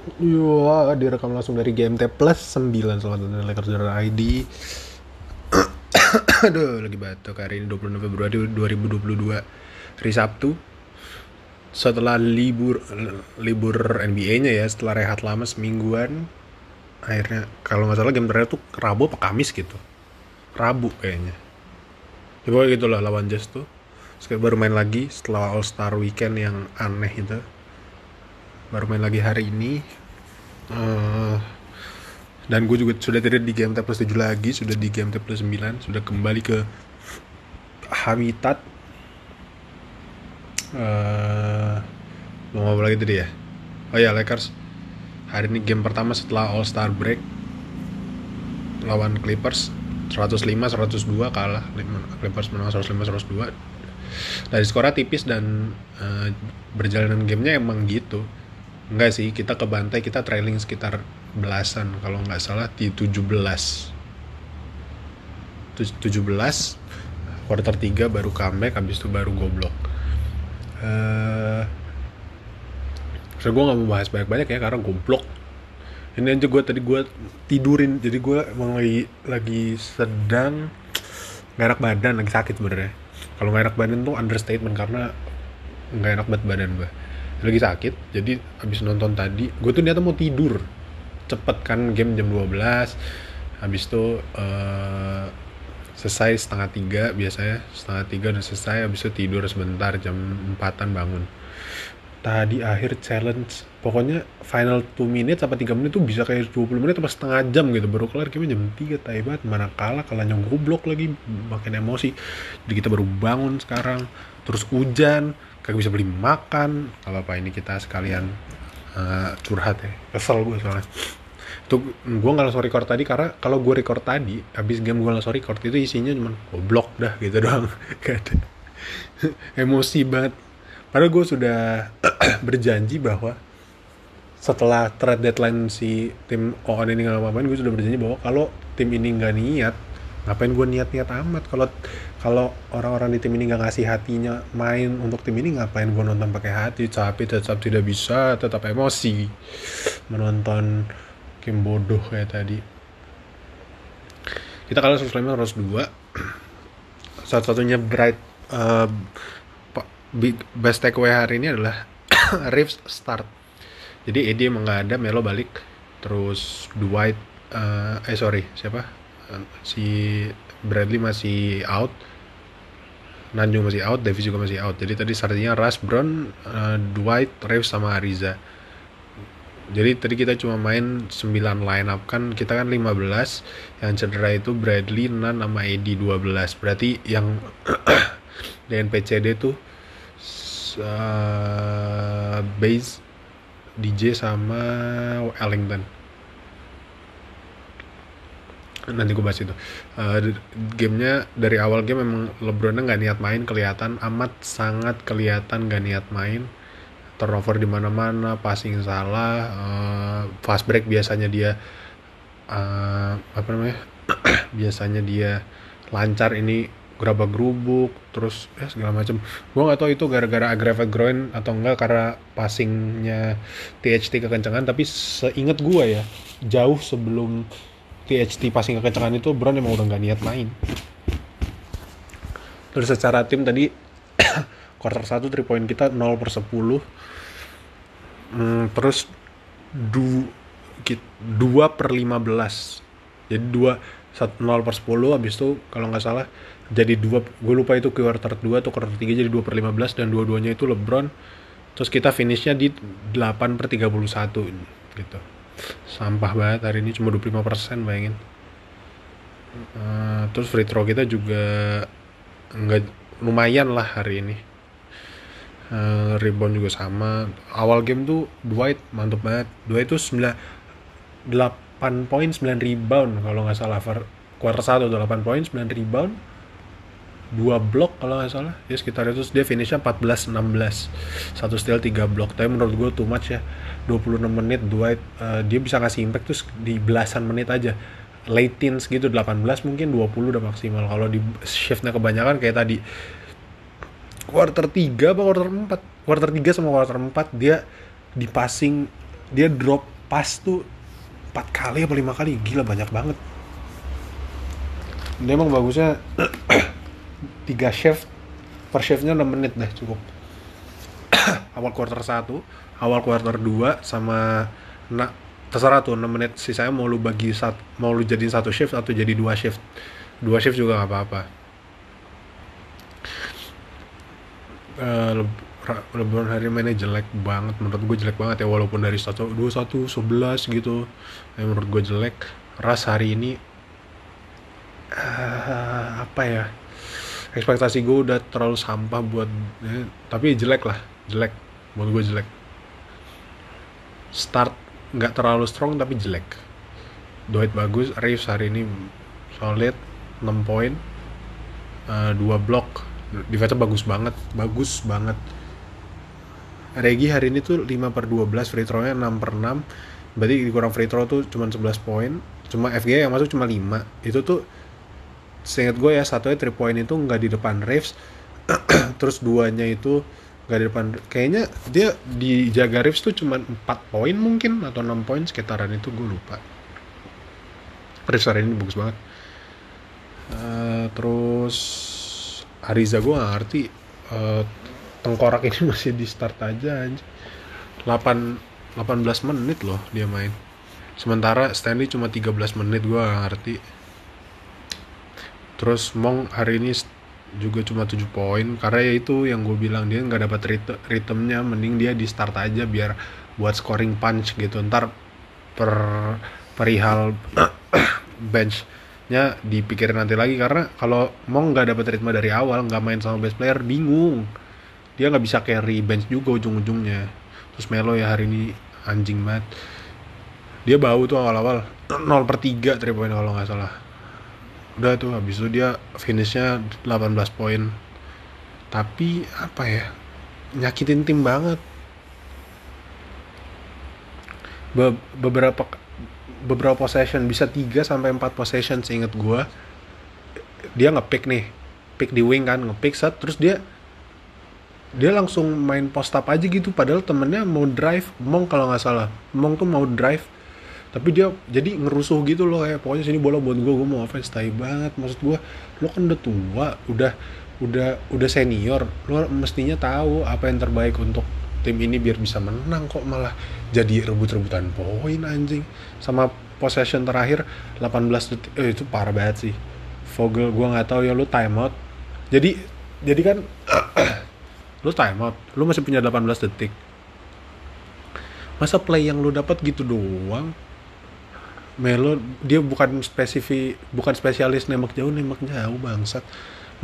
Wah, direkam langsung dari GMT Plus 9 Selamat datang di Lakers Darah ID Aduh, lagi batuk hari ini 26 Februari 2022 Hari Sabtu. Setelah libur libur NBA-nya ya Setelah rehat lama semingguan Akhirnya, kalau nggak salah game terakhir tuh Rabu apa Kamis gitu. Rabu kayaknya. Ya pokoknya gitu lah lawan Jazz tuh. Kayak baru main lagi setelah All Star Weekend yang aneh itu. Baru main lagi hari ini uh, dan gue juga sudah tidak di game plus 7 lagi sudah di game plus 9 sudah kembali ke habitat. Uh, mau ngomong lagi tadi ya? Oh ya Lakers. Hari ini game pertama setelah All Star break lawan Clippers. 105 102 kalah. Clippers menang 105 102 dari skornya tipis dan uh, berjalanan gamenya emang gitu Enggak sih, kita ke bantai kita trailing sekitar belasan kalau nggak salah di 17. 17 quarter 3 baru comeback habis itu baru goblok. Uh, so gue nggak mau bahas banyak-banyak ya karena goblok. Ini aja gue tadi gue tidurin jadi gue emang lagi, lagi sedang nggak enak badan lagi sakit sebenarnya. Kalau nggak enak badan tuh understatement karena nggak enak banget badan gue lagi sakit jadi habis nonton tadi gue tuh niatnya mau tidur. Cepet kan game jam 12 habis itu uh, selesai setengah tiga biasanya setengah tiga udah selesai habis itu tidur sebentar jam empatan bangun. Tadi akhir challenge pokoknya final 2 menit sampai 3 menit tuh bisa kayak 20 menit atau setengah jam gitu baru kelar game jam 3 taibat mana kalah kalahnya goblok lagi makin emosi. Jadi kita baru bangun sekarang terus hujan kagak bisa beli makan kalau apa ini kita sekalian uh, curhat ya. Kesel gue soalnya. Tuh gue nggak langsung record tadi karena kalau gue record tadi habis game gue langsung record itu isinya cuma goblok dah gitu doang. Gak emosi banget. Padahal gue sudah berjanji bahwa setelah trade deadline si tim ON ini nggak ngapain gue sudah berjanji bahwa kalau tim ini nggak niat ngapain gue niat-niat amat? Kalau kalau orang-orang di tim ini nggak ngasih hatinya main untuk tim ini ngapain gue nonton pakai hati? Tapi tetap tidak bisa tetap emosi. Menonton game bodoh kayak tadi. Kita kalah 105 dua. Satu-satunya bright uh, big best takeaway hari ini adalah Reeves start. Jadi Eddie emang nggak ada Melo balik. Terus Dwight uh, eh sorry siapa si Bradley masih out Nanjung masih out, Davis juga masih out. Jadi tadi startingnya Russ, Brown, uh, Dwight, Reeves sama Ariza. Jadi tadi kita cuma main 9 line up kan kita kan 15 yang cedera itu Bradley, Nan sama Eddie 12. Berarti yang DNPCD tuh uh, base DJ sama Ellington nanti gue bahas itu. Uh, gamenya dari awal game memang LeBron nggak niat main kelihatan amat sangat kelihatan nggak niat main. Turnover di mana-mana passing salah uh, fast break biasanya dia uh, apa namanya biasanya dia lancar ini gerabak gerubuk terus ya segala macam gue nggak tahu itu gara-gara aggravated groin atau enggak karena passingnya THT kekencangan tapi seingat gue ya jauh sebelum THT passing kekencangan itu Brown emang udah nggak niat main. Terus secara tim tadi quarter 1 3 point kita 0 per 10 hmm, terus du, 2 per 15 jadi 2 0 per 10 habis itu kalau nggak salah jadi 2 gue lupa itu quarter 2 atau quarter 3 jadi 2 per 15 dan dua-duanya itu LeBron. Terus kita finishnya di 8 per 31 gitu sampah banget hari ini cuma 25% bayangin. Uh, terus free throw kita juga nggak lumayan lah hari ini. Uh, rebound juga sama. Awal game tuh Dwight mantep banget. Dwight itu 9 8 poin 9 rebound kalau nggak salah quarter 1 tuh 8 poin 9 rebound dua blok kalau nggak salah. Ya sekitar itu. Dia finishnya 14 16 satu steal tiga blok. Tapi menurut gue too much ya. 26 menit Dwight uh, dia bisa ngasih impact tuh di belasan menit aja. Late teens gitu 18 mungkin 20 udah maksimal. Kalau di shiftnya kebanyakan kayak tadi. Quarter 3 apa quarter 4 quarter 3 sama quarter 4 dia di passing dia drop pas tuh empat kali apa lima kali. Gila banyak banget. Dia emang bagusnya tiga shift per shiftnya 6 menit deh cukup. Awal quarter 1 awal quarter 2 sama nah, terserah tuh 6 menit sisanya mau lu bagi sat, mau lu jadiin satu shift atau jadi dua shift. Dua shift juga nggak apa-apa. Uh, LeBron hari mainnya jelek banget menurut gue jelek banget ya walaupun dari satu dua satu sebelas gitu. Ya, menurut gue jelek. Ras hari ini uh, apa ya ekspektasi gue udah terlalu sampah buat ya, tapi jelek lah jelek. Menurut gue jelek. Start nggak terlalu strong tapi jelek. Dwight bagus Reeves hari ini solid 6 poin uh, 2 blok. Defense bagus banget bagus banget. Regi hari ini tuh 5 per 12 free throw nya 6 per 6 berarti kurang free throw tuh cuma 11 poin cuma FG yang masuk cuma 5 itu tuh seingat gue ya satunya 3 point itu nggak di depan Reeves terus duanya itu nggak di depan kayaknya dia dijaga Reeves tuh cuma 4 poin mungkin atau 6 poin sekitaran itu gue lupa. Reeves hari ini bagus banget. Uh, terus Ariza gue gak ngerti uh, tengkorak ini masih di start aja aja 8 18 menit loh dia main. Sementara Stanley cuma 13 menit gue gak ngerti terus Mong hari ini juga cuma 7 poin karena ya itu yang gue bilang dia nggak dapat ritmenya mending dia di start aja biar buat scoring punch gitu. Ntar per perihal benchnya dipikirin nanti lagi karena kalau Mong nggak dapat ritme dari awal nggak main sama best player bingung. Dia nggak bisa carry bench juga ujung-ujungnya. Terus Melo ya hari ini anjing banget. Dia bau tuh awal-awal. 0 per 3 3 poin kalau nggak salah udah tuh habis itu dia finishnya 18 poin. Tapi apa ya nyakitin tim banget. Be beberapa beberapa possession bisa 3 sampai 4 possession seingat gua. Dia nge-pick nih pick di wing kan nge-pick set terus dia dia langsung main post up aja gitu. Padahal temennya mau drive Mong kalau nggak salah. Mong tuh mau drive tapi dia jadi ngerusuh gitu loh kayak pokoknya sini bola buat gue gue mau offense. Tai banget maksud gue lo kan udah tua udah udah udah senior lo mestinya tahu apa yang terbaik untuk tim ini biar bisa menang kok malah jadi rebut-rebutan poin anjing. Sama possession terakhir 18 detik eh, itu parah banget sih. Vogel gue nggak tahu ya lo timeout jadi jadi kan lu time out lu masih punya 18 detik. Masa play yang lu dapat gitu doang Melo dia bukan spesifik bukan spesialis nembak jauh nembak jauh bangsat.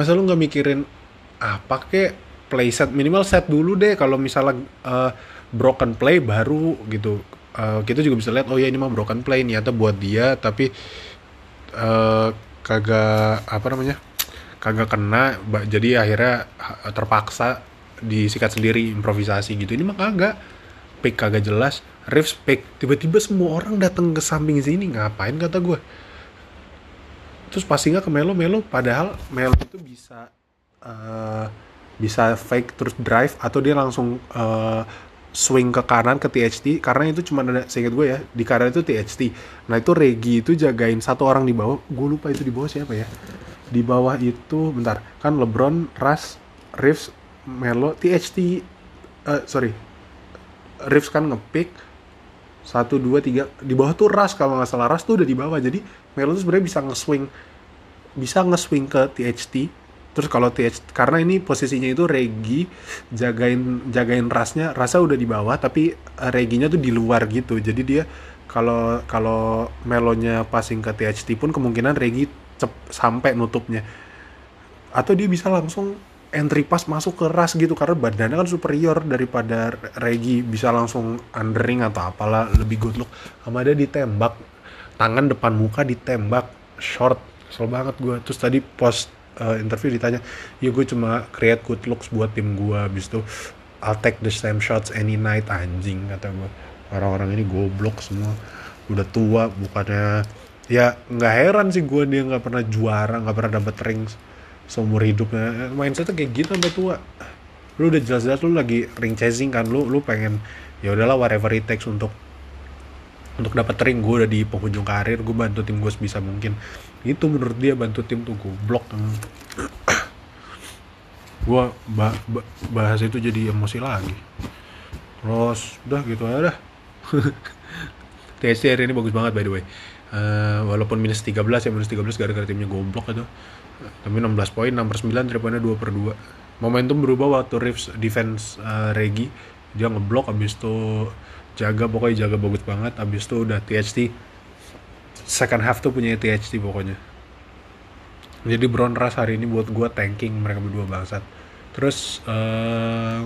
Masa lu nggak mikirin apa kek play set? Minimal set dulu deh kalau misalnya uh, broken play baru gitu. Uh, kita juga bisa lihat oh ya ini mah broken play nih atau buat dia tapi uh, kagak apa namanya kagak kena jadi akhirnya terpaksa disikat sendiri improvisasi gitu. Ini mah kagak pick kagak jelas riff pick tiba-tiba semua orang datang ke samping sini ngapain kata gue terus pasti nggak ke Melo Melo padahal Melo itu bisa uh, bisa fake terus drive atau dia langsung uh, swing ke kanan ke THT karena itu cuma ada seingat gue ya di kanan itu THT nah itu Regi itu jagain satu orang di bawah. Gue lupa itu di bawah siapa ya. Di bawah itu bentar. Kan LeBron Russ Reeves Melo THT uh, eh, sorry Reeves kan ngepick satu dua tiga. Di bawah tuh Ras kalau nggak salah. Ras tuh udah di bawah. Jadi Melo tuh sebenarnya bisa nge-swing bisa nge-swing ke THT terus kalau THT karena ini posisinya itu Regi jagain jagain Rasnya Rasa udah di bawah tapi eh, Reginya tuh di luar gitu. Jadi dia kalau kalau Melonya passing ke THT pun kemungkinan Regi cep sampai nutupnya. Atau dia bisa langsung entry pass masuk ke ras gitu karena badannya kan superior daripada Regi. Bisa langsung undering atau apalah lebih good look. Sama dia ditembak. Tangan depan muka ditembak. Short. Kesel banget gue terus tadi post uh, interview ditanya ya gue cuma create good looks buat tim gue abis itu I'll take the same shots any night anjing kata gue orang-orang ini goblok semua. Udah tua bukannya ya nggak heran sih gue dia nggak pernah juara nggak pernah dapet rings seumur hidupnya mindsetnya kayak gitu sampai tua. Lu udah jelas-jelas lu lagi ring chasing kan lu lu pengen ya udahlah whatever it takes untuk untuk dapat ring. Gue udah di penghujung karir gue bantu tim gue sebisa mungkin. Itu menurut dia bantu tim tuh goblok. Gue bah bahas itu jadi emosi lagi. Terus udah gitu aja dah. TSC ini bagus banget by the way uh, walaupun minus 13 ya minus 13 gara-gara timnya goblok itu. Tapi 16 poin 6 per 9 3 poinnya 2 per 2 momentum berubah waktu Reeves defense uh, Regi dia ngeblok abis itu jaga pokoknya jaga bagus banget. Abis itu udah THT second half tuh punya THT pokoknya. Jadi Brown Rush hari ini buat gue tanking mereka berdua bangsat. Terus uh,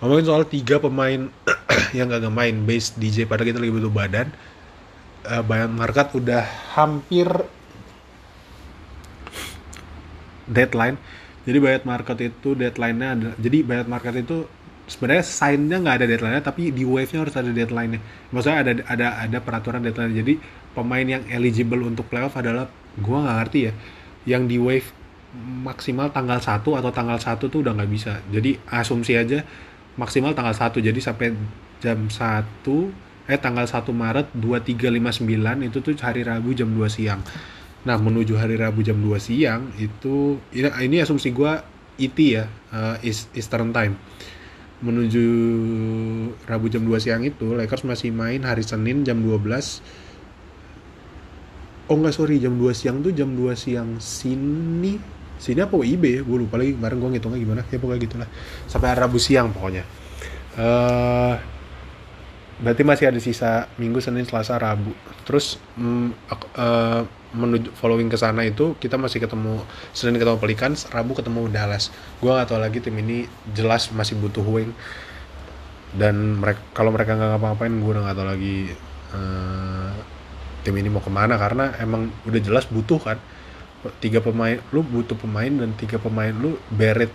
ngomongin soal tiga pemain yang gak main base DJ pada kita lagi butuh badan uh, Bayern Market udah hampir deadline jadi Bayern Market itu deadline-nya ada jadi Bayern Market itu sebenarnya sign-nya nggak ada deadline-nya tapi di wave-nya harus ada deadline-nya. Maksudnya ada ada ada peraturan deadline. Jadi pemain yang eligible untuk playoff adalah gua nggak ngerti ya. Yang di wave maksimal tanggal 1 atau tanggal 1 tuh udah nggak bisa. Jadi asumsi aja maksimal tanggal 1. Jadi sampai jam 1 eh tanggal 1 Maret 2359 itu tuh hari Rabu jam 2 siang. Nah, menuju hari Rabu jam 2 siang itu ini, ini asumsi gua IT ya, uh, Eastern Time. Menuju Rabu jam 2 siang itu Lakers masih main hari Senin jam 12 oh enggak sorry jam 2 siang tuh jam 2 siang sini. Sini apa WIB ya? Gue lupa lagi kemarin gue ngitungnya gimana. Ya pokoknya gitulah. Sampai Rabu siang pokoknya. Uh, berarti masih ada sisa Minggu Senin Selasa Rabu. Terus mm, uh, menuju following ke sana itu kita masih ketemu Senin ketemu Pelicans, Rabu ketemu Dallas. Gua nggak tahu lagi tim ini jelas masih butuh wing. Dan mereka kalau mereka nggak ngapa-ngapain gue udah nggak tahu lagi uh, tim ini mau ke mana. Karena emang udah jelas butuh kan. Tiga pemain lu butuh pemain dan tiga pemain lu beret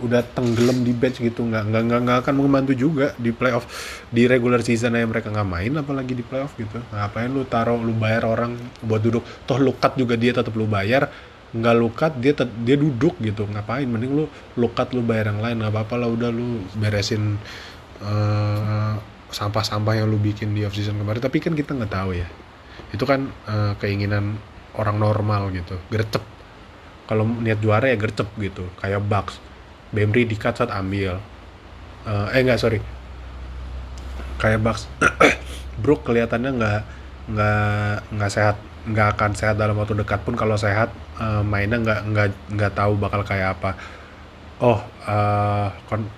udah tenggelam di bench gitu. Nggak nggak nggak, nggak akan membantu juga di playoff. Di regular season aja mereka nggak main apalagi di playoff gitu. Ngapain lu taruh lu bayar orang buat duduk? Toh lukat juga dia tetap lu bayar. Nggak lukat dia dia duduk gitu. Ngapain? Mending lu lukat lu bayar yang lain. Nggak apa-apa lah udah lu beresin uh, sampah-sampah yang lu bikin di off season kemarin. Tapi kan kita nggak tahu ya. Itu kan uh, keinginan orang normal gitu. Gercep. Kalau niat juara ya gercep gitu. Kayak Bucks Bembry di cut saat ambil. Uh, eh nggak sorry. Kayak Bucks. Brook kelihatannya nggak nggak nggak sehat. Nggak akan sehat dalam waktu dekat pun kalau sehat uh, mainnya nggak nggak nggak tahu bakal kayak apa. Oh uh,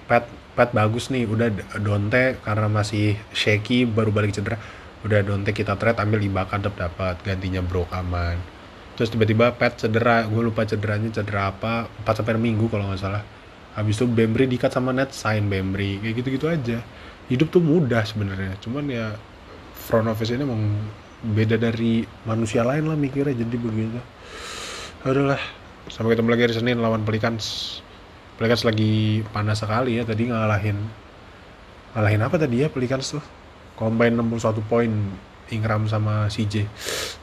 Pat Pat bagus nih. Udah Donte karena masih shaky baru balik cedera. Udah Donte kita trade ambil Ibaka tetap dapat. Gantinya Brook aman. Terus tiba-tiba Pat cedera. Gue lupa cederanya cedera apa. 4 sampai minggu kalau nggak salah habis itu Bembry dikat sama net sign Bembry kayak gitu-gitu aja. Hidup tuh mudah sebenarnya cuman ya front office ini emang beda dari manusia lain lah mikirnya jadi begitu. Adalah sampai ketemu lagi hari Senin lawan Pelicans. Pelicans lagi panas sekali ya tadi ngalahin ngalahin apa tadi ya Pelicans tuh? Combine 61 poin Ingram sama CJ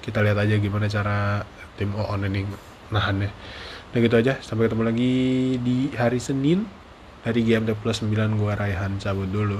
kita lihat aja gimana cara tim OON ini nahannya Udah gitu aja, sampai ketemu lagi di hari Senin dari GMT Plus 9 gua Raihan cabut dulu.